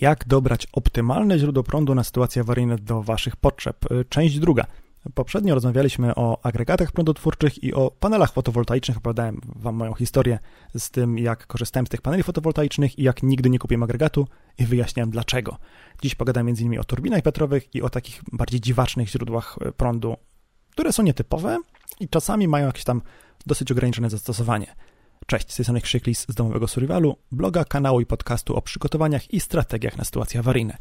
Jak dobrać optymalne źródło prądu na sytuacje awaryjne do Waszych potrzeb? Część druga. Poprzednio rozmawialiśmy o agregatach prądotwórczych i o panelach fotowoltaicznych. Opowiadałem Wam moją historię z tym, jak korzystałem z tych paneli fotowoltaicznych i jak nigdy nie kupiłem agregatu i wyjaśniałem dlaczego. Dziś pogadam m.in. o turbinach wiatrowych i o takich bardziej dziwacznych źródłach prądu, które są nietypowe i czasami mają jakieś tam dosyć ograniczone zastosowanie. Cześć, z tej strony Krzyklis z domowego Survivalu, bloga, kanału i podcastu o przygotowaniach i strategiach na sytuacje awaryjne.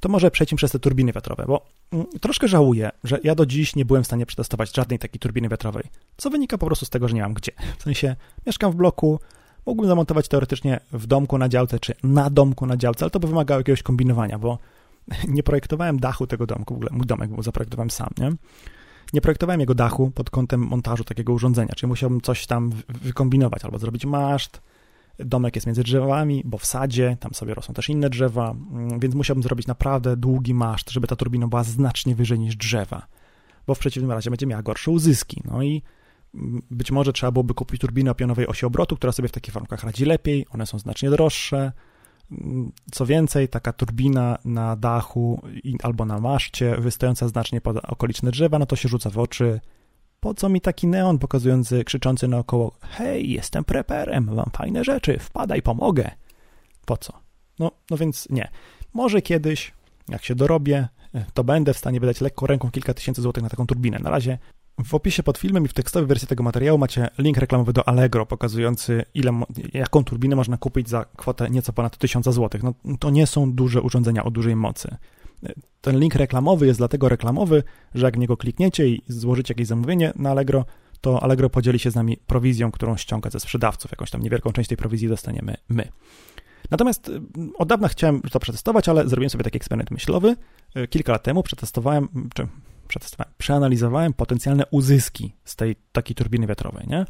To może przejdźmy przez te turbiny wiatrowe, bo mm, troszkę żałuję, że ja do dziś nie byłem w stanie przetestować żadnej takiej turbiny wiatrowej, co wynika po prostu z tego, że nie mam gdzie. W sensie, mieszkam w bloku, mógłbym zamontować teoretycznie w domku na działce, czy na domku na działce, ale to by wymagało jakiegoś kombinowania, bo nie projektowałem dachu tego domku, w ogóle mój domek był zaprojektowałem sam, nie? Nie projektowałem jego dachu pod kątem montażu takiego urządzenia, czyli musiałbym coś tam wykombinować, albo zrobić maszt, domek jest między drzewami, bo w sadzie, tam sobie rosną też inne drzewa, mm, więc musiałbym zrobić naprawdę długi maszt, żeby ta turbina była znacznie wyżej niż drzewa, bo w przeciwnym razie będzie miała gorsze uzyski. No i być może trzeba byłoby kupić turbinę o pionowej osi obrotu, która sobie w takich warunkach radzi lepiej, one są znacznie droższe, co więcej, taka turbina na dachu albo na maszcie, wystająca znacznie pod okoliczne drzewa, no to się rzuca w oczy. Po co mi taki neon pokazujący, krzyczący naokoło: Hej, jestem preperem, mam fajne rzeczy, wpadaj, pomogę. Po co? No, no więc nie. Może kiedyś, jak się dorobię, to będę w stanie wydać lekko ręką kilka tysięcy złotych na taką turbinę. Na razie w opisie pod filmem i w tekstowej wersji tego materiału macie link reklamowy do Allegro pokazujący, ile, jaką turbinę można kupić za kwotę nieco ponad 1000 zł. No, to nie są duże urządzenia o dużej mocy. Ten link reklamowy jest dlatego reklamowy, że jak niego klikniecie i złożycie jakieś zamówienie na Allegro, to Allegro podzieli się z nami prowizją, którą ściąga ze sprzedawców. Jakąś tam niewielką część tej prowizji dostaniemy my. Natomiast od dawna chciałem to przetestować, ale zrobiłem sobie taki eksperyment myślowy. Kilka lat temu przetestowałem, czy przetestowałem, przeanalizowałem potencjalne uzyski z tej takiej turbiny wiatrowej, nie?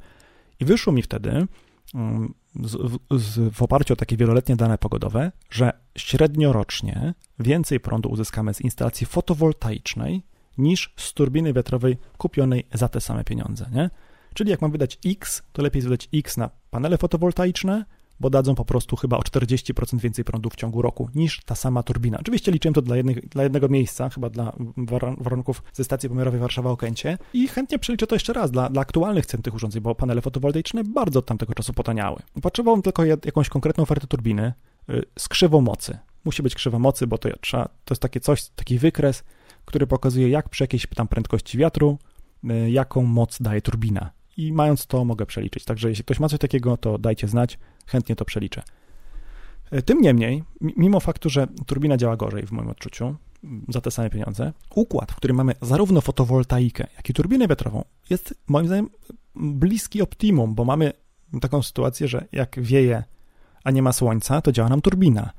I wyszło mi wtedy, mm, z, z, w oparciu o takie wieloletnie dane pogodowe, że średnio rocznie więcej prądu uzyskamy z instalacji fotowoltaicznej niż z turbiny wiatrowej kupionej za te same pieniądze, nie? Czyli jak mam wydać X, to lepiej wydać X na panele fotowoltaiczne, bo dadzą po prostu chyba o 40% więcej prądu w ciągu roku niż ta sama turbina. Oczywiście liczyłem to dla, dla jednego miejsca, chyba dla warunków ze stacji pomiarowej Warszawa-Okęcie i chętnie przeliczę to jeszcze raz dla, dla aktualnych cen tych urządzeń, bo panele fotowoltaiczne bardzo od tamtego czasu potaniały. Potrzebowałem tylko jakąś konkretną ofertę turbiny y, z krzywą mocy. Musi być krzywa mocy, bo to, trzeba, to jest takie coś, taki wykres, który pokazuje, jak przy jakiejś tam prędkości wiatru, y, jaką moc daje turbina. I mając to, mogę przeliczyć. Także jeśli ktoś ma coś takiego, to dajcie znać chętnie to przeliczę. E, tym niemniej, mimo faktu, że turbina działa gorzej w moim odczuciu, za te same pieniądze, układ, w którym mamy zarówno fotowoltaikę, jak i turbinę wiatrową, jest moim zdaniem bliski optimum, bo mamy taką sytuację, że jak wieje, a nie ma słońca, to działa nam turbina.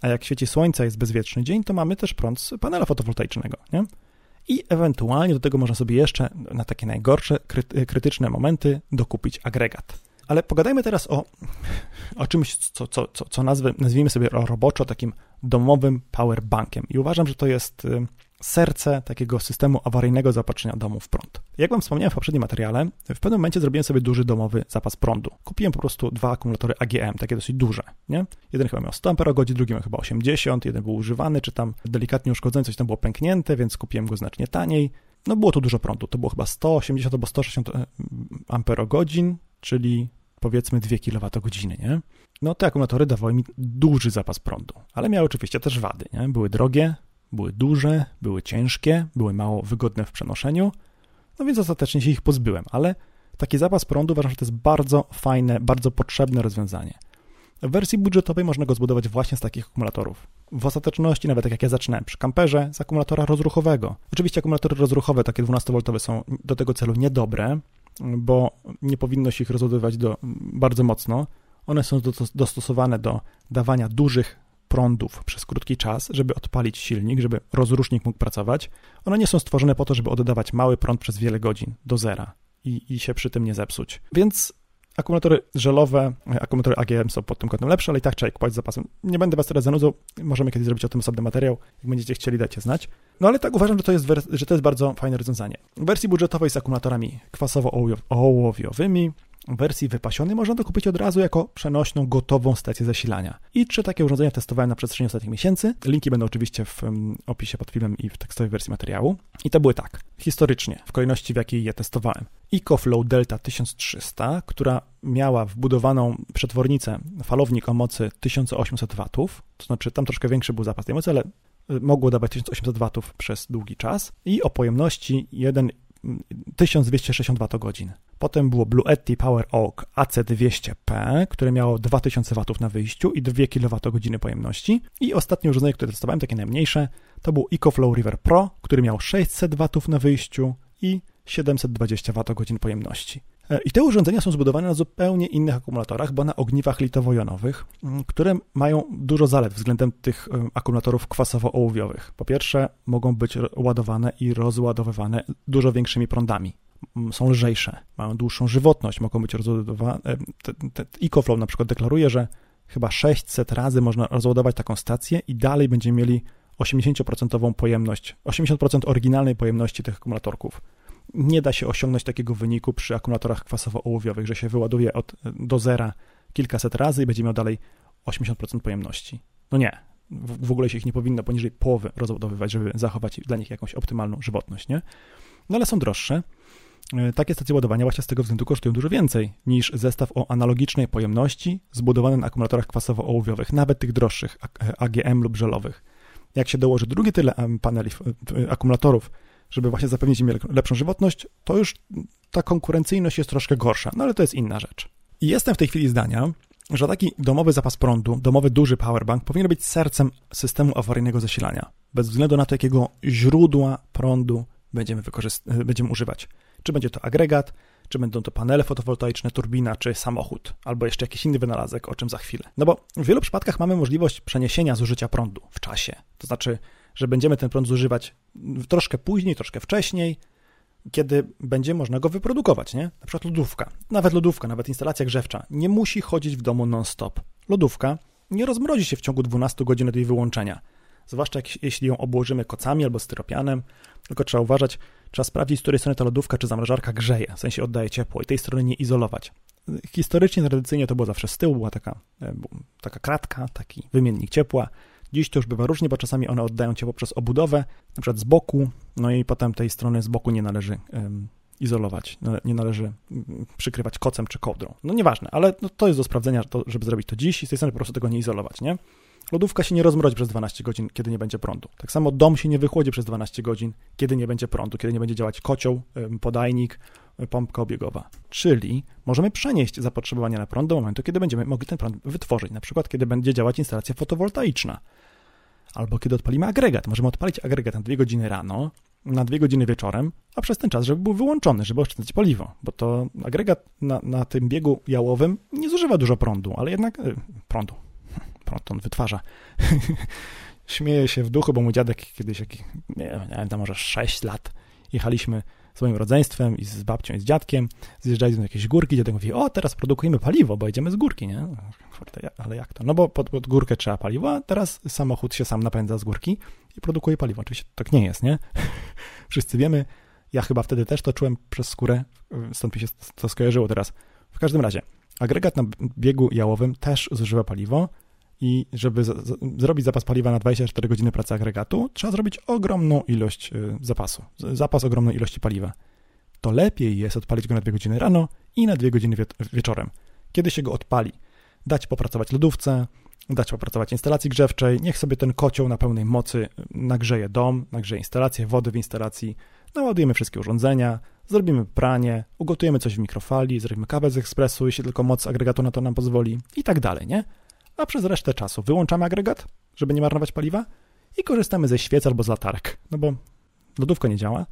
A jak świeci słońce, jest bezwieczny dzień, to mamy też prąd z panela fotowoltaicznego, nie? I ewentualnie do tego można sobie jeszcze na takie najgorsze, krytyczne momenty dokupić agregat. Ale pogadajmy teraz o, o czymś, co, co, co, co nazwijmy sobie roboczo takim domowym powerbankiem. I uważam, że to jest y, serce takiego systemu awaryjnego zaopatrzenia domu w prąd. Jak Wam wspomniałem w poprzednim materiale, w pewnym momencie zrobiłem sobie duży domowy zapas prądu. Kupiłem po prostu dwa akumulatory AGM, takie dosyć duże, nie? Jeden chyba miał 100 Ah, drugi miał chyba 80, jeden był używany, czy tam delikatnie uszkodzony, coś tam było pęknięte, więc kupiłem go znacznie taniej. No było to dużo prądu, to było chyba 180 albo 160 Ah, czyli powiedzmy 2 kWh, nie? No te akumulatory dawały mi duży zapas prądu, ale miały oczywiście też wady, nie? Były drogie, były duże, były ciężkie, były mało wygodne w przenoszeniu, no więc ostatecznie się ich pozbyłem, ale taki zapas prądu uważam, że to jest bardzo fajne, bardzo potrzebne rozwiązanie. W wersji budżetowej można go zbudować właśnie z takich akumulatorów. W ostateczności, nawet tak jak ja zaczynałem przy kamperze, z akumulatora rozruchowego. Oczywiście akumulatory rozruchowe, takie 12V są do tego celu niedobre, bo nie powinno się ich rozładowywać do, bardzo mocno. One są dostosowane do dawania dużych prądów przez krótki czas, żeby odpalić silnik, żeby rozrusznik mógł pracować. One nie są stworzone po to, żeby oddawać mały prąd przez wiele godzin do zera i, i się przy tym nie zepsuć. Więc akumulatory żelowe, akumulatory AGM są pod tym kątem lepsze, ale i tak trzeba je kupować z zapasem. Nie będę was teraz zanudzał, możemy kiedyś zrobić o tym osobny materiał. Jak będziecie chcieli, dajcie znać. No ale tak uważam, że to jest, że to jest bardzo fajne rozwiązanie. W wersji budżetowej z akumulatorami kwasowo-ołowiowymi wersji wypasionej można to kupić od razu jako przenośną, gotową stację zasilania. I trzy takie urządzenia testowałem na przestrzeni ostatnich miesięcy. Linki będą oczywiście w opisie pod filmem i w tekstowej wersji materiału. I to były tak, historycznie, w kolejności w jakiej je testowałem. EcoFlow Delta 1300, która miała wbudowaną przetwornicę, falownik o mocy 1800 W, to znaczy tam troszkę większy był zapas tej mocy, ale y, mogło dawać 1800 W przez długi czas i o pojemności 1 1260 Wh. Potem było Blue Yeti Power Oak AC200P, które miało 2000 W na wyjściu i 2 kWh pojemności. I ostatnie urządzenie, które testowałem, takie najmniejsze, to był EcoFlow River Pro, który miał 600 W na wyjściu i 720 Wh pojemności. E, I te urządzenia są zbudowane na zupełnie innych akumulatorach, bo na ogniwach litowo-jonowych, które mają dużo zalet względem tych akumulatorów kwasowo-ołowiowych. Po pierwsze, mogą być ładowane i rozładowywane dużo większymi prądami. Są lżejsze, mają dłuższą żywotność, mogą być rozładowane. EcoFlow na przykład deklaruje, że chyba 600 razy można rozładować taką stację i dalej będziemy mieli 80% pojemność, 80% oryginalnej pojemności tych akumulatorków nie da się osiągnąć takiego wyniku przy akumulatorach kwasowo-ołowiowych, że się wyładuje od, do zera kilkaset razy i będzie miał dalej 80% pojemności. No nie, w, w ogóle się ich nie powinno poniżej połowy rozładowywać, żeby zachować dla nich jakąś optymalną żywotność, nie? No ale są droższe. E, takie stacje ładowania właśnie z tego względu kosztują dużo więcej niż zestaw o analogicznej pojemności zbudowany na akumulatorach kwasowo-ołowiowych, nawet tych droższych AGM lub żelowych. Jak się dołoży drugie tyle paneli, akumulatorów żeby właśnie zapewnić im lepszą żywotność, to już ta konkurencyjność jest troszkę gorsza, no ale to jest inna rzecz. I jestem w tej chwili zdania, że taki domowy zapas prądu, domowy duży powerbank powinien być sercem systemu awaryjnego zasilania, bez względu na to, jakiego źródła prądu będziemy, będziemy używać. Czy będzie to agregat, czy będą to panele fotowoltaiczne, turbina, czy samochód, albo jeszcze jakiś inny wynalazek, o czym za chwilę. No bo w wielu przypadkach mamy możliwość przeniesienia zużycia prądu w czasie. To znaczy, że będziemy ten prąd zużywać troszkę później, troszkę wcześniej, kiedy będzie można go wyprodukować, nie? Na przykład lodówka. Nawet lodówka, nawet instalacja grzewcza nie musi chodzić w domu non-stop. Lodówka nie rozmrozi się w ciągu 12 godzin od jej wyłączenia. Zwłaszcza jak, jeśli ją obłożymy kocami albo styropianem, tylko trzeba uważać, trzeba sprawdzić, z której strony ta lodówka czy zamrażarka grzeje, w sensie oddaje ciepło i tej strony nie izolować. Historycznie, tradycyjnie to było zawsze z tyłu, była taka, e, taka kratka, taki wymiennik ciepła, Dziś to już bywa różnie, bo czasami one oddają ciepło przez obudowę, na przykład z boku, no i potem tej strony z boku nie należy izolować, nie należy mm, przykrywać kocem czy kołdrą. No nieważne, ale no, to jest do sprawdzenia, żeby zrobić to dziś i z tej strony po prostu tego nie izolować, nie? Lodówka się nie rozmrodzi przez 12 godzin, kiedy nie będzie prądu. Tak samo dom się nie wychłodzi przez 12 godzin, kiedy nie będzie prądu, kiedy nie będzie działać kocioł, podajnik, pompka obiegowa. Czyli możemy przenieść zapotrzebowanie na prąd do momentu, kiedy będziemy mogli ten prąd wytworzyć. Na przykład, kiedy będzie działać instalacja fotowoltaiczna. Albo kiedy odpalimy agregat. Możemy odpalić agregat na 2 godziny rano, na 2 godziny wieczorem, a przez ten czas, żeby był wyłączony, żeby oszczędzać paliwo. Bo to agregat na, na tym biegu jałowym nie zużywa dużo prądu, ale jednak y, prądu. Prąd on wytwarza. Śmieję się w duchu, bo mój dziadek kiedyś, jak, nie wiem, tam może 6 lat, jechaliśmy z moim rodzeństwem i z babcią i z dziadkiem, zjeżdżali na jakieś górki, dziadek mówi, o teraz produkujemy paliwo, bo jedziemy z górki, nie? Ale jak to? No bo pod, pod górkę trzeba paliwo, a teraz samochód się sam napędza z górki i produkuje paliwo. Oczywiście tak nie jest, nie? Wszyscy wiemy, ja chyba wtedy też to czułem przez skórę, stąd mi się to skojarzyło teraz. W każdym razie, agregat na biegu jałowym też zużywa paliwo, i żeby zrobić zapas paliwa na 24 godziny pracy agregatu, trzeba zrobić ogromną ilość y, zapasu, zapas ogromnej ilości paliwa. To lepiej jest odpalić go na 2 godziny rano i na 2 godziny wie, wieczorem. Kiedy się go odpali, dać popracować lodówce, dać popracować instalacji grzewczej, niech sobie ten kocioł na pełnej mocy nagrzeje dom, nagrzeje instalację, wody w instalacji, naładujemy wszystkie urządzenia, zrobimy pranie, ugotujemy coś w mikrofali, zrobimy kawę z ekspresu, jeśli tylko moc agregatu na to nam pozwoli i tak dalej, nie? A przez resztę czasu wyłączamy agregat, żeby nie marnować paliwa i korzystamy ze świec albo z latarek, no bo lodówka nie działa,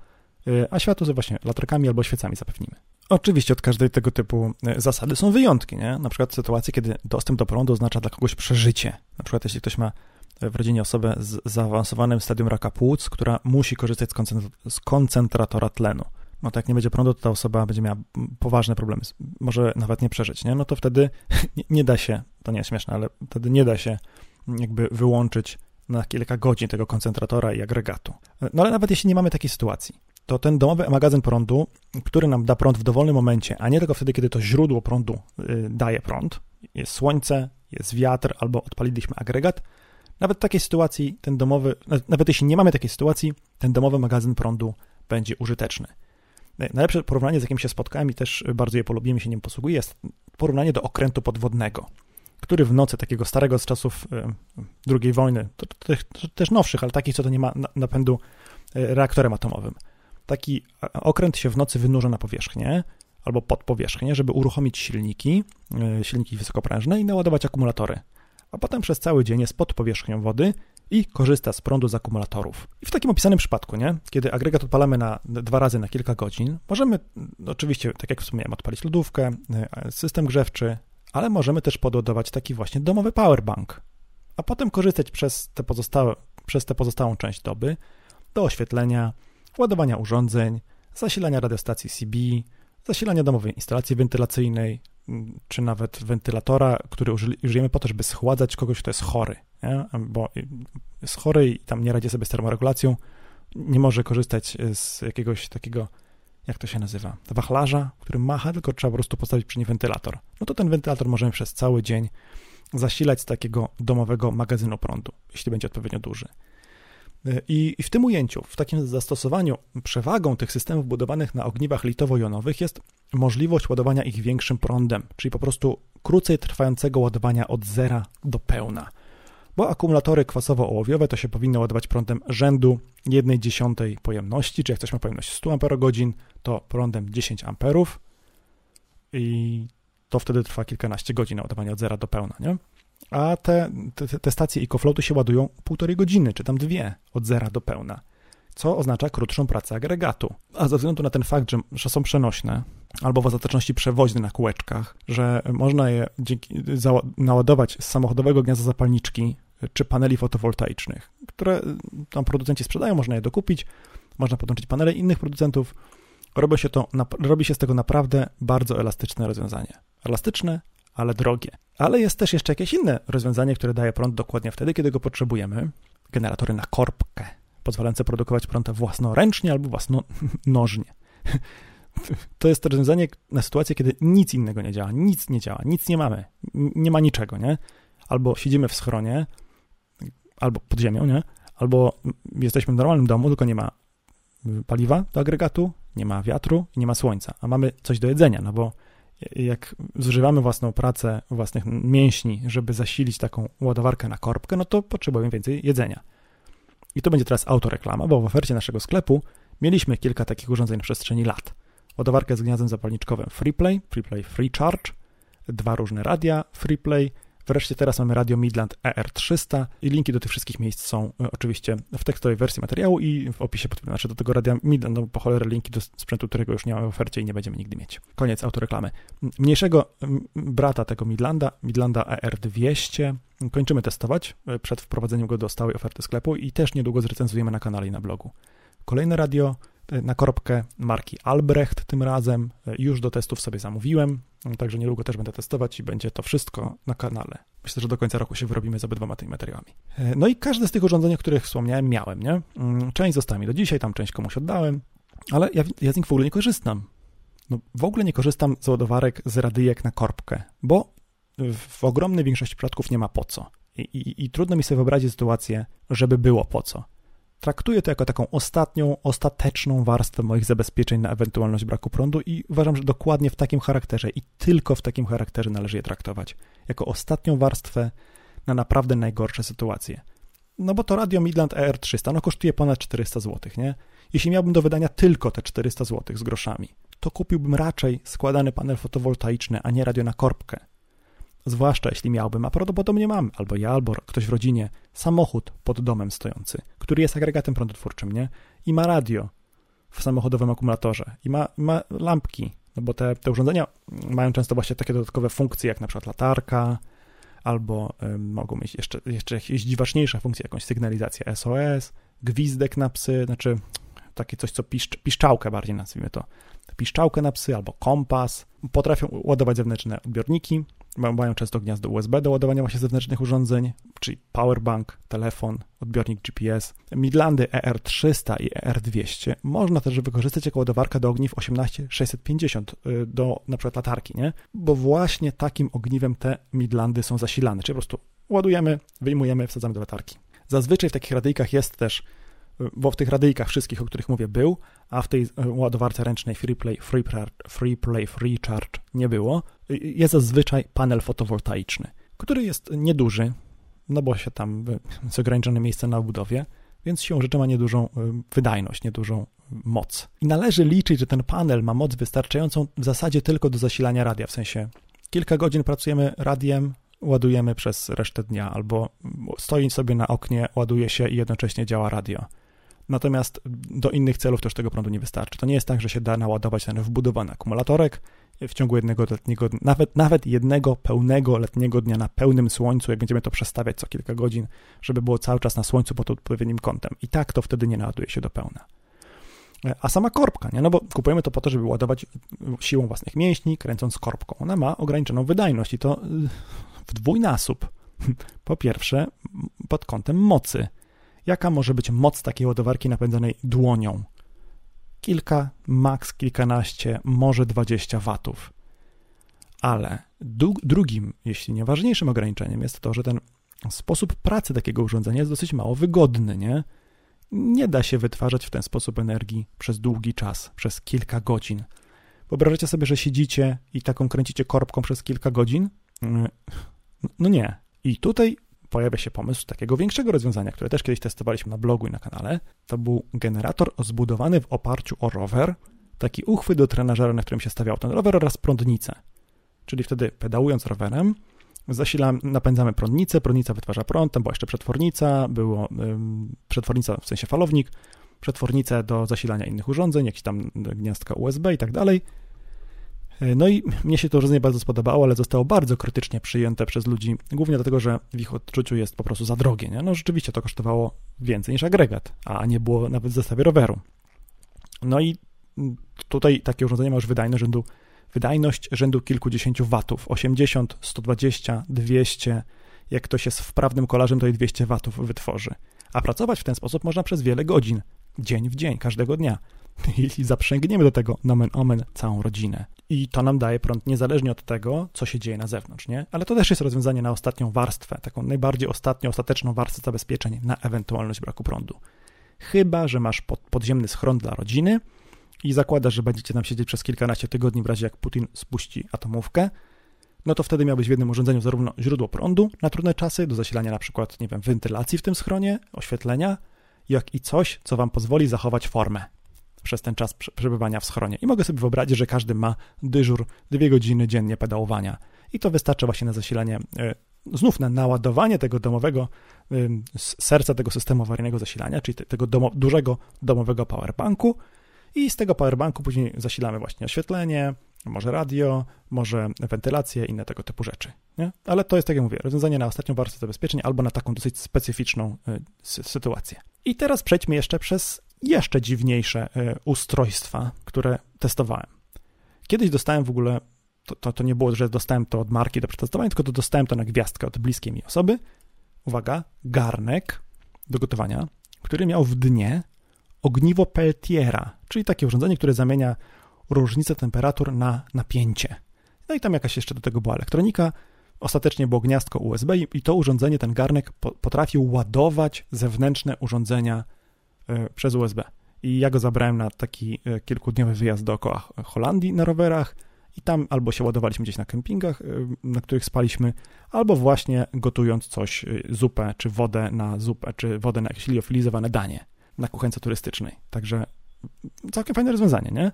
y, a światło ze właśnie latarkami albo świecami zapewnimy. Oczywiście od każdej tego typu y, zasady są wyjątki, nie? Na przykład sytuacje, kiedy dostęp do prądu oznacza dla kogoś przeżycie. Na przykład jeśli ktoś ma w rodzinie osobę z zaawansowanym stadium raka płuc, która musi korzystać z koncentratora tlenu no to jak nie będzie prądu, to ta osoba będzie miała poważne problemy, może nawet nie przeżyć, nie? No to wtedy nie, nie da się, to nie jest śmieszne, ale wtedy nie da się jakby wyłączyć na kilka godzin tego koncentratora i agregatu. No ale nawet jeśli nie mamy takiej sytuacji, to ten domowy magazyn prądu, który nam da prąd w dowolnym momencie, a nie tylko wtedy, kiedy to źródło prądu y, daje prąd, jest słońce, jest wiatr albo odpaliliśmy agregat, nawet w takiej sytuacji ten domowy, nawet jeśli nie mamy takiej sytuacji, ten domowy magazyn prądu będzie użyteczny. Najlepsze porównanie, z jakim się spotkałem i też bardzo je polubiłem się nim posługuję, jest porównanie do okrętu podwodnego, który w nocy takiego starego z czasów II wojny, to, to, to, też nowszych, ale takich, co to nie ma napędu y, reaktorem atomowym. Taki okręt się w nocy wynurza na powierzchnię albo pod powierzchnię, żeby uruchomić silniki, y, silniki wysokoprężne i naładować akumulatory a potem przez cały dzień jest pod powierzchnią wody i korzysta z prądu z akumulatorów. I w takim opisanym przypadku, nie? kiedy agregat odpalamy na dwa razy na kilka godzin, możemy oczywiście, tak jak wspomniałem, odpalić lodówkę, e, system grzewczy, ale możemy też podładować taki właśnie domowy powerbank, a potem korzystać przez te pozostałe, przez tę pozostałą część doby do oświetlenia, ładowania urządzeń, zasilania radiostacji CB, zasilania domowej instalacji wentylacyjnej, czy nawet wentylatora, który użyjemy po to, żeby schładzać kogoś, kto jest chory, nie? bo jest chory i tam nie radzi sobie z termoregulacją, nie może korzystać z jakiegoś takiego, jak to się nazywa, wachlarza, który macha, tylko trzeba po prostu postawić przy nim wentylator. No to ten wentylator możemy przez cały dzień zasilać z takiego domowego magazynu prądu, jeśli będzie odpowiednio duży. I, I, w tym ujęciu, w takim zastosowaniu, przewagą tych systemów budowanych na ogniwach litowo-jonowych jest możliwość ładowania ich większym prądem, czyli po prostu krócej trwającego ładowania od zera do pełna. Bo akumulatory kwasowo-ołowiowe to się powinno ładować prądem rzędu 1 dziesiątej pojemności, czy jak ktoś ma pojemność 100 Ah, to prądem 10 A i to wtedy trwa kilkanaście godzin ładowania od zera do pełna, nie? a te, te, te stacje się ładują półtorej godziny, czy tam dwie, od zera do pełna, co oznacza krótszą pracę agregatu. A ze względu na ten fakt, że, że są przenośne, albo w ostateczności przewoźne na kółeczkach, że można je dzięki, naładować z samochodowego gniazda zapalniczki czy paneli fotowoltaicznych, które tam producenci sprzedają, można je dokupić, można podłączyć panele innych producentów. Robi się, to, robi się z tego naprawdę bardzo elastyczne rozwiązanie. Elastyczne, ale drogie. Ale jest też jeszcze jakieś inne rozwiązanie, które daje prąd dokładnie wtedy, kiedy go potrzebujemy. Generatory na korbkę, pozwalające produkować prąd własnoręcznie albo własnonożnie. To jest rozwiązanie na sytuację, kiedy nic innego nie działa, nic nie działa, nic nie mamy, nie ma niczego, nie? Albo siedzimy w schronie, albo pod ziemią, nie? Albo jesteśmy w normalnym domu, tylko nie ma paliwa do agregatu, nie ma wiatru, nie ma słońca, a mamy coś do jedzenia, no bo jak zużywamy własną pracę, własnych mięśni, żeby zasilić taką ładowarkę na korbkę, no to potrzebujemy więcej jedzenia. I to będzie teraz autoreklama, bo w ofercie naszego sklepu mieliśmy kilka takich urządzeń na przestrzeni lat. Ładowarkę z gniazdem zapalniczkowym FreePlay, FreePlay Free Charge, dwa różne radia FreePlay, Wreszcie teraz mamy Radio Midland ER300 i linki do tych wszystkich miejsc są e, oczywiście w tekstowej wersji materiału i w opisie znaczy do tego Radia Midland, no po cholerę linki do sprzętu, którego już nie mamy w ofercie i nie będziemy nigdy mieć. Koniec autoreklamy. Mniejszego brata tego Midlanda, Midlanda ER200, kończymy testować e, przed wprowadzeniem go do stałej oferty sklepu i też niedługo zrecenzujemy na kanale i na blogu. Kolejne radio na korbkę marki Albrecht tym razem. Już do testów sobie zamówiłem, także niedługo też będę testować i będzie to wszystko na kanale. Myślę, że do końca roku się wyrobimy z obydwoma tymi materiałami. No i każde z tych urządzeń, o których wspomniałem, miałem, nie? Mm, część została mi do dzisiaj, tam część komuś oddałem, ale ja, ja z nich w ogóle nie korzystam. No, w ogóle nie korzystam z ładowarek z radyjek na korbkę, bo w ogromnej większości przypadków nie ma po co. I, i, I trudno mi sobie wyobrazić sytuację, żeby było po co. Traktuję to jako taką ostatnią, ostateczną warstwę moich zabezpieczeń na ewentualność braku prądu i uważam, że dokładnie w takim charakterze i tylko w takim charakterze należy je traktować. Jako ostatnią warstwę na naprawdę najgorsze sytuacje. No bo to radio Midland ER300 no kosztuje ponad 400 zł, nie? Jeśli miałbym do wydania tylko te 400 zł z groszami, to kupiłbym raczej składany panel fotowoltaiczny, a nie radio na korbkę. Zwłaszcza jeśli miałbym, a prawdopodobnie mam, albo ja, albo ktoś w rodzinie, samochód pod domem stojący, który jest agregatem prądotwórczym, nie? I ma radio w samochodowym akumulatorze, i ma, ma lampki, no bo te, te urządzenia mają często właśnie takie dodatkowe funkcje, jak na przykład latarka, albo y, mogą mieć jeszcze, jeszcze jakieś dziwaczniejsze funkcje, jakąś sygnalizację SOS, gwizdek na psy, znaczy takie coś, co piszcz, piszczałkę bardziej nazwijmy to, piszczałkę na psy albo kompas. Potrafią ładować zewnętrzne odbiorniki, mają często gniazdo USB do ładowania właśnie zewnętrznych urządzeń, czyli powerbank, telefon, odbiornik GPS. Midlandy ER300 i ER200 można też wykorzystać jako ładowarka do ogniw 18650 y, do na przykład latarki, nie? Bo właśnie takim ogniwem te Midlandy są zasilane, czyli po prostu ładujemy, wyjmujemy, wsadzamy do latarki. Zazwyczaj w takich radyjkach jest też bo w tych radyjkach wszystkich, o których mówię, był, a w tej e, ładowarce ręcznej FreePlay, Free, free Play, Free Charge nie było, jest zazwyczaj panel fotowoltaiczny, który jest nieduży, no bo się tam jest ograniczone miejsce na budowie, więc siłą rzeczy ma niedużą e, wydajność, niedużą moc. I należy liczyć, że ten panel ma moc wystarczającą w zasadzie tylko do zasilania radia, w sensie kilka godzin pracujemy radiem, ładujemy przez resztę dnia, albo stoi sobie na oknie, ładuje się i jednocześnie działa radio. Natomiast do innych celów też tego prądu nie wystarczy. To nie jest tak, że się da naładować ten wbudowany akumulatorek w ciągu jednego letniego, nawet, nawet jednego pełnego letniego dnia na pełnym słońcu, jak będziemy to przestawiać co kilka godzin, żeby było cały czas na słońcu pod odpowiednim kątem. I tak to wtedy nie naładuje się do pełna. A sama korbka, nie? no bo kupujemy to po to, żeby ładować siłą własnych mięśni, kręcąc korbką. Ona ma ograniczoną wydajność i to w dwójnasób. Po pierwsze, pod kątem mocy. Jaka może być moc takiej ładowarki napędzanej dłonią? Kilka, maks kilkanaście, może 20 watów. Ale drugim, jeśli nie ważniejszym ograniczeniem jest to, że ten sposób pracy takiego urządzenia jest dosyć mało wygodny, nie? Nie da się wytwarzać w ten sposób energii przez długi czas, przez kilka godzin. Wyobrażacie sobie, że siedzicie i taką kręcicie korbką przez kilka godzin? Mm, no nie. I tutaj pojawia się pomysł takiego większego rozwiązania, które też kiedyś testowaliśmy na blogu i na kanale. To był generator zbudowany w oparciu o rower, taki uchwyt do trenażera, na którym się stawiał ten rower oraz prądnicę. Czyli wtedy pedałując rowerem, zasilam, napędzamy prądnicę, prądnica wytwarza prąd, tam była jeszcze przetwornica, było ym, przetwornica w sensie falownik, przetwornicę do zasilania innych urządzeń, jakieś tam gniazdka USB i tak dalej. No i mnie się to urządzenie bardzo spodobało, ale zostało bardzo krytycznie przyjęte przez ludzi, głównie dlatego, że w ich odczuciu jest po prostu za drogie. Nie? No rzeczywiście to kosztowało więcej niż agregat, a nie było nawet w zestawie roweru. No i tutaj takie urządzenie ma już wydajność rzędu, wydajność rzędu kilkudziesięciu watów, 80, 120, 200, jak ktoś jest wprawnym kolarzem, to i 200 watów wytworzy. A pracować w ten sposób można przez wiele godzin, dzień w dzień, każdego dnia jeśli zaprzęgniemy do tego nomen omen całą rodzinę. I to nam daje prąd niezależnie od tego, co się dzieje na zewnątrz, nie? Ale to też jest rozwiązanie na ostatnią warstwę, taką najbardziej ostatnią, ostateczną warstwę zabezpieczeń na ewentualność braku prądu. Chyba, że masz pod, podziemny schron dla rodziny i zakładasz, że będziecie tam siedzieć przez kilkanaście tygodni w razie jak Putin spuści atomówkę, no to wtedy miałbyś w jednym urządzeniu zarówno źródło prądu na trudne czasy, do zasilania na przykład, nie wiem, wentylacji w tym schronie, oświetlenia, jak i coś, co wam pozwoli zachować formę przez ten czas przebywania w schronie. I mogę sobie wyobrazić, że każdy ma dyżur dwie godziny dziennie pedałowania. I to wystarczy właśnie na zasilanie, e, znów na naładowanie tego domowego, serca tego systemu awaryjnego zasilania, czyli tego domo, dużego domowego powerbanku. I z tego powerbanku później zasilamy właśnie oświetlenie, może radio, może wentylację, inne tego typu rzeczy. Nie? Ale to jest, tak jak mówię, rozwiązanie na ostatnią warstwę zabezpieczeń albo na taką dosyć specyficzną y, sytuację. I teraz przejdźmy jeszcze przez jeszcze dziwniejsze e, ustrojstwa, które testowałem. Kiedyś dostałem w ogóle, to, to, to, nie było, że dostałem to od marki do przetestowania, tylko to dostałem to na gwiazdkę od bliskiej mi osoby. Uwaga, garnek do gotowania, który miał w dnie ogniwo Peltiera, czyli takie urządzenie, które zamienia różnicę temperatur na napięcie. No i tam jakaś jeszcze do tego była elektronika. Ostatecznie było gniazdko USB i to urządzenie, ten garnek potrafił ładować zewnętrzne urządzenia przez USB. I ja go zabrałem na taki e, kilkudniowy wyjazd dookoła Holandii na rowerach i tam albo się ładowaliśmy gdzieś na kempingach, e, na których spaliśmy, albo właśnie gotując coś, zupę, czy wodę na zupę, czy wodę na jakieś liofilizowane danie na kuchence turystycznej. Także całkiem fajne rozwiązanie, nie?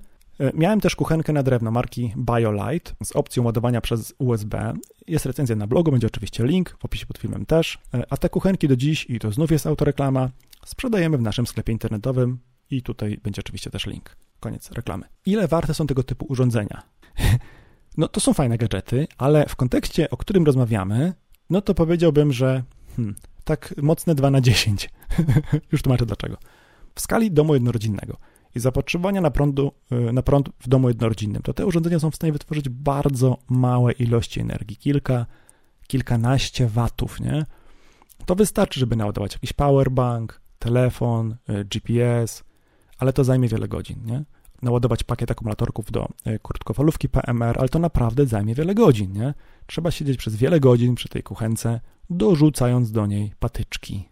Miałem też kuchenkę na drewno marki BioLite z opcją ładowania przez USB. Jest recenzja na blogu, będzie oczywiście link, w opisie pod filmem też. A te kuchenki do dziś, i to znów jest autoreklama, sprzedajemy w naszym sklepie internetowym i tutaj będzie oczywiście też link. Koniec reklamy. Ile warte są tego typu urządzenia? No to są fajne gadżety, ale w kontekście, o którym rozmawiamy, no to powiedziałbym, że hmm, tak mocne 2 na 10. Już tłumaczę dlaczego. W skali domu jednorodzinnego. i zapotrzebowania na, prądu, y, na prąd w domu jednorodzinnym, to te urządzenia są w stanie wytworzyć bardzo małe ilości energii, kilka, kilkanaście watów, nie? To wystarczy, żeby naładować jakiś powerbank, telefon, y, GPS, ale to zajmie wiele godzin, nie? Naładować pakiet akumulatorków do y, krótkofalówki PMR, ale to naprawdę zajmie wiele godzin, nie? Trzeba siedzieć przez wiele godzin przy tej kuchence, dorzucając do niej patyczki,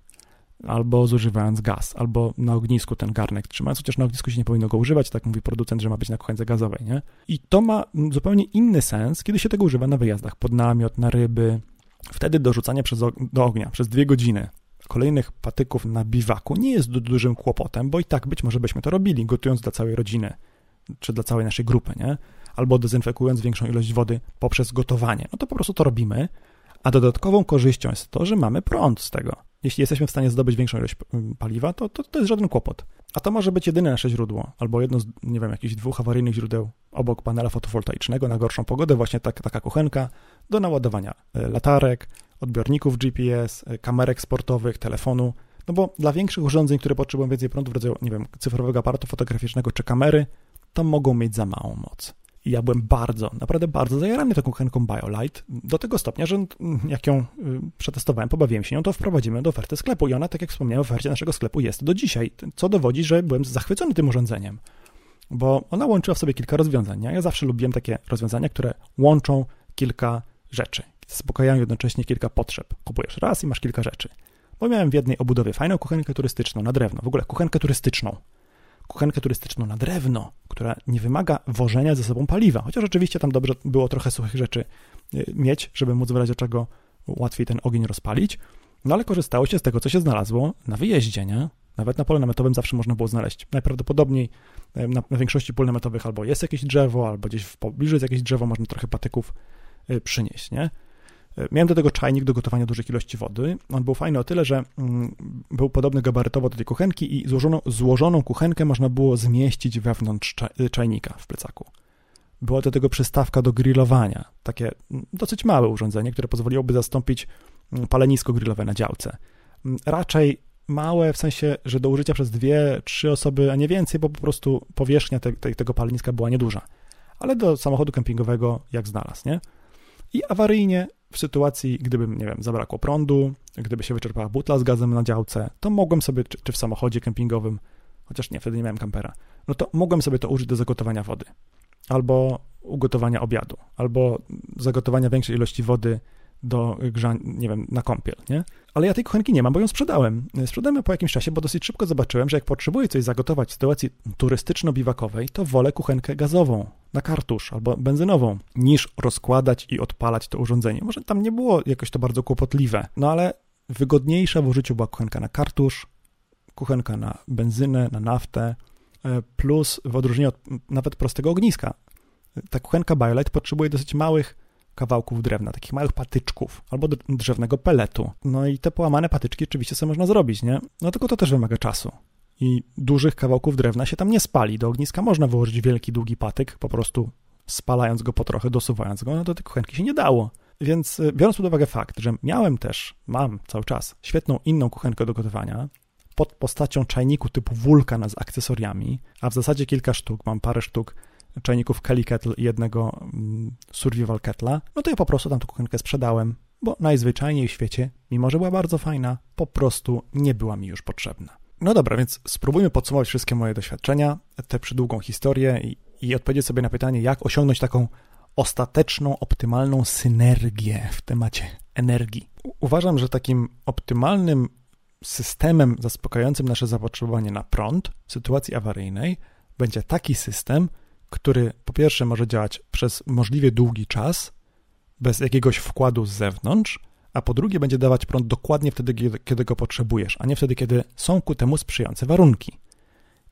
albo zużywając gaz, albo na ognisku ten garnek trzymając, chociaż na ognisku się nie powinno go używać, tak mówi producent, że ma być na kuchence gazowej, nie? I to ma zupełnie inny sens, kiedy się tego używa na wyjazdach pod namiot, na ryby. Wtedy dorzucanie przez, do ognia przez dwie godziny kolejnych patyków na biwaku nie jest dużym kłopotem, bo i tak być może byśmy to robili, gotując dla całej rodziny, czy dla całej naszej grupy, nie? Albo dezynfekując większą ilość wody poprzez gotowanie. No to po prostu to robimy, a dodatkową korzyścią jest to, że mamy prąd z tego. Jeśli jesteśmy w stanie zdobyć większą ilość mm, paliwa, to, to, to jest żaden kłopot. A to może być jedyne nasze źródło, albo jedno z, nie wiem, jakichś dwóch awaryjnych źródeł obok panela fotowoltaicznego na gorszą pogodę, właśnie tak, taka kuchenka do naładowania e, latarek, odbiorników GPS, e, kamerek sportowych, telefonu. No bo dla większych urządzeń, które potrzebują więcej prądu w rodzaju, nie wiem, cyfrowego aparatu fotograficznego czy kamery, to mogą mieć za małą moc. I ja byłem bardzo, naprawdę bardzo zajarany tą kuchenką BioLite, do tego stopnia, że jak ją y, przetestowałem, pobawiłem się nią, to wprowadzimy do oferty sklepu i ona, tak jak wspomniałem, w ofercie naszego sklepu jest do dzisiaj, co dowodzi, że byłem zachwycony tym urządzeniem, bo ona łączyła w sobie kilka rozwiązań. Ja zawsze lubiłem takie rozwiązania, które łączą kilka rzeczy, zaspokajają jednocześnie kilka potrzeb. Kupujesz raz i masz kilka rzeczy. Bo miałem w jednej obudowie fajną kuchenkę turystyczną na drewno, w ogóle kuchenkę turystyczną, kuchenkę turystyczną na drewno, która nie wymaga wożenia ze sobą paliwa, chociaż oczywiście tam dobrze było trochę suchych rzeczy y, mieć, żeby móc w razie czego łatwiej ten ogień rozpalić, no ale korzystało się z tego, co się znalazło na wyjeździe, nie? Nawet na polu namiotowym zawsze można było znaleźć. Najprawdopodobniej na, na większości pól namiotowych albo jest jakieś drzewo, albo gdzieś w pobliżu jest jakieś drzewo, można trochę patyków y, przynieść, nie? Miałem do tego czajnik do gotowania dużych ilości wody. On był fajny o tyle, że mm, był podobny gabarytowo do tej kuchenki i złożoną, złożoną kuchenkę można było zmieścić wewnątrz czajnika w plecaku. Była do tego przystawka do grillowania, takie mm, dosyć małe urządzenie, które pozwoliłoby zastąpić mm, palenisko grillowe na działce. Raczej małe w sensie, że do użycia przez dwie, trzy osoby, a nie więcej, bo po prostu powierzchnia te, te, tego paleniska była nieduża. Ale do samochodu kempingowego jak znalazł, nie? I awaryjnie w sytuacji, gdyby, nie wiem, zabrakło prądu, gdyby się wyczerpała butla z gazem na działce, to mogłem sobie, czy, czy w samochodzie kempingowym, chociaż nie, wtedy nie miałem kampera, no to mogłem sobie to użyć do zagotowania wody, albo ugotowania obiadu, albo zagotowania większej ilości wody do grzań, nie wiem, na kąpiel, nie? Ale ja tej kuchenki nie mam, bo ją sprzedałem. Sprzedałem ją po jakimś czasie, bo dosyć szybko zobaczyłem, że jak potrzebuję coś zagotować w sytuacji turystyczno-biwakowej, to wolę kuchenkę gazową, na kartusz albo benzynową, niż rozkładać i odpalać to urządzenie. Może tam nie było jakoś to bardzo kłopotliwe, no ale wygodniejsza w użyciu była kuchenka na kartusz, kuchenka na benzynę, na naftę, e, plus w odróżnieniu od nawet prostego ogniska. Ta kuchenka BioLite potrzebuje dosyć małych kawałków drewna, takich małych patyczków albo drzewnego peletu. No i te połamane patyczki oczywiście sobie można zrobić, nie? No tylko to też wymaga czasu. I dużych kawałków drewna się tam nie spali. Do ogniska można wyłożyć wielki, długi patyk, po prostu spalając go po trochę, dosuwając go, no do tej kuchenki się nie dało. Więc y, biorąc pod uwagę fakt, że miałem też, mam cały czas, świetną inną kuchenkę do gotowania, pod postacią czajniku typu wulkan z akcesoriami, a w zasadzie kilka sztuk, mam parę sztuk czajników Kelly Kettle i jednego mm, Survival Kettle'a, no to ja po prostu tam tę kuchenkę sprzedałem, bo najzwyczajniej w świecie, mimo że była bardzo fajna, po prostu nie była mi już potrzebna. No dobra, więc spróbujmy podsumować wszystkie moje doświadczenia, tę przydługą historię i, i odpowiedzieć sobie na pytanie, jak osiągnąć taką ostateczną, optymalną synergię w temacie energii. Uważam, że takim optymalnym systemem zaspokajającym nasze zapotrzebowanie na prąd w sytuacji awaryjnej będzie taki system, który po pierwsze może działać przez możliwie długi czas, bez jakiegoś wkładu z zewnątrz, a po drugie będzie dawać prąd dokładnie wtedy, kiedy go potrzebujesz, a nie wtedy, kiedy są ku temu sprzyjające warunki.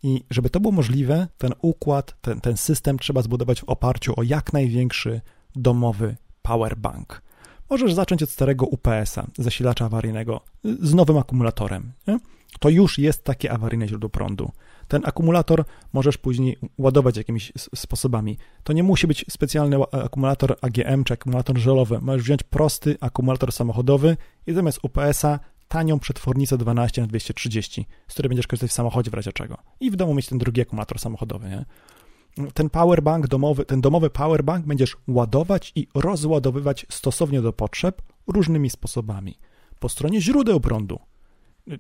I żeby to było możliwe, ten układ, ten, ten system trzeba zbudować w oparciu o jak największy domowy powerbank. Możesz zacząć od starego UPS-a, zasilacza awaryjnego, z nowym akumulatorem. Nie? To już jest takie awaryjne źródło prądu. Ten akumulator możesz później ładować jakimiś sposobami. To nie musi być specjalny akumulator AGM czy akumulator żelowy. Możesz wziąć prosty akumulator samochodowy i zamiast UPS-a tanią przetwornicę 12 na 230, z której będziesz korzystać w samochodzie w razie czego. I w domu mieć ten drugi akumulator samochodowy, nie? Ten powerbank domowy, ten domowy powerbank będziesz ładować i rozładowywać stosownie do potrzeb różnymi sposobami. Po stronie źródeł prądu,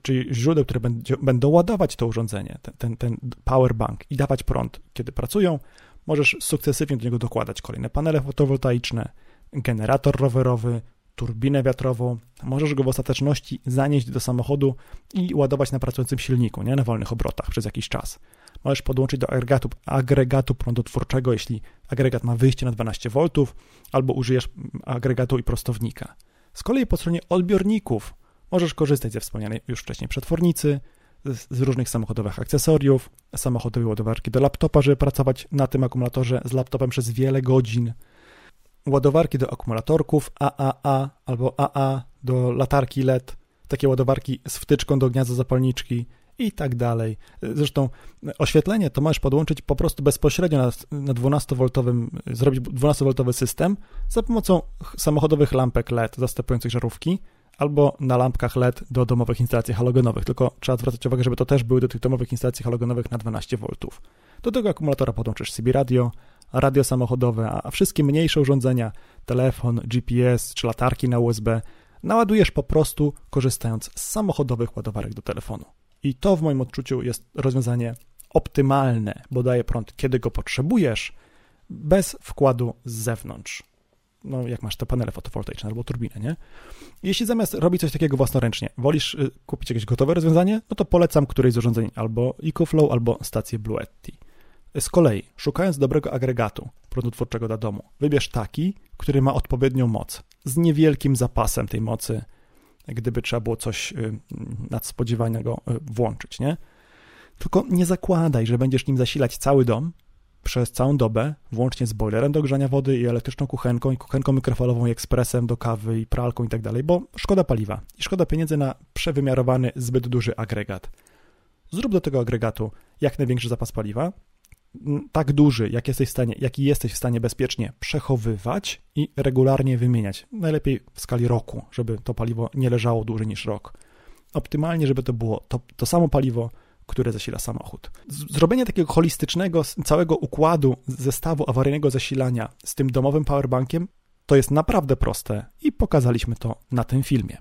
czyli źródeł, które będzie, będą ładować to urządzenie, ten, ten, ten powerbank i dawać prąd, kiedy pracują, możesz sukcesywnie do niego dokładać kolejne panele fotowoltaiczne, generator rowerowy, turbinę wiatrową. Możesz go w ostateczności zanieść do samochodu i ładować na pracującym silniku, nie na wolnych obrotach przez jakiś czas. Możesz podłączyć do agregatu, agregatu prądotwórczego, jeśli agregat ma wyjście na 12 V, albo użyjesz agregatu i prostownika. Z kolei po stronie odbiorników możesz korzystać ze wspomnianej już wcześniej przetwornicy, z, różnych samochodowych akcesoriów, samochodowej ładowarki do laptopa, żeby pracować na tym akumulatorze z laptopem przez wiele godzin, ładowarki do akumulatorków AAA albo AA do latarki LED, takie ładowarki z wtyczką do gniazda zapalniczki i tak dalej. Zresztą oświetlenie to możesz podłączyć po prostu bezpośrednio na, na 12V, zrobić 12V system za pomocą samochodowych lampek LED zastępujących żarówki albo na lampkach LED do domowych instalacji halogenowych, tylko trzeba zwracać uwagę, żeby to też były do tych domowych instalacji halogenowych na 12V. Do tego akumulatora podłączysz CB radio, radio samochodowe, a wszystkie mniejsze urządzenia, telefon, GPS czy latarki na USB, naładujesz po prostu korzystając z samochodowych ładowarek do telefonu. I to w moim odczuciu jest rozwiązanie optymalne, bo daje prąd, kiedy go potrzebujesz, bez wkładu z zewnątrz. No, jak masz te panele fotowoltaiczne albo turbinę, nie? Jeśli zamiast robić coś takiego własnoręcznie, wolisz y, kupić jakieś gotowe rozwiązanie, no to polecam któreś z urządzeń albo EcoFlow, albo stację Bluetti. Z kolei, szukając dobrego agregatu prądotwórczego dla domu, wybierz taki, który ma odpowiednią moc, z niewielkim zapasem tej mocy, gdyby trzeba było coś y, nadspodziewanego y, włączyć, nie? Tylko nie zakładaj, że będziesz nim zasilać cały dom przez całą dobę, włącznie z boilerem do grzania wody i elektryczną kuchenką i kuchenką mikrofalową i ekspresem do kawy i pralką i tak dalej, bo szkoda paliwa i szkoda pieniędzy na przewymiarowany, zbyt duży agregat. Zrób do tego agregatu jak największy zapas paliwa, tak duży, jak jesteś w stanie, jaki jesteś w stanie bezpiecznie przechowywać i regularnie wymieniać. Najlepiej w skali roku, żeby to paliwo nie leżało dłużej niż rok. Optymalnie, żeby to było to, to samo paliwo, które zasila samochód. Zrobienie takiego holistycznego, całego układu zestawu awaryjnego zasilania z tym domowym powerbankiem to jest naprawdę proste i pokazaliśmy to na tym filmie.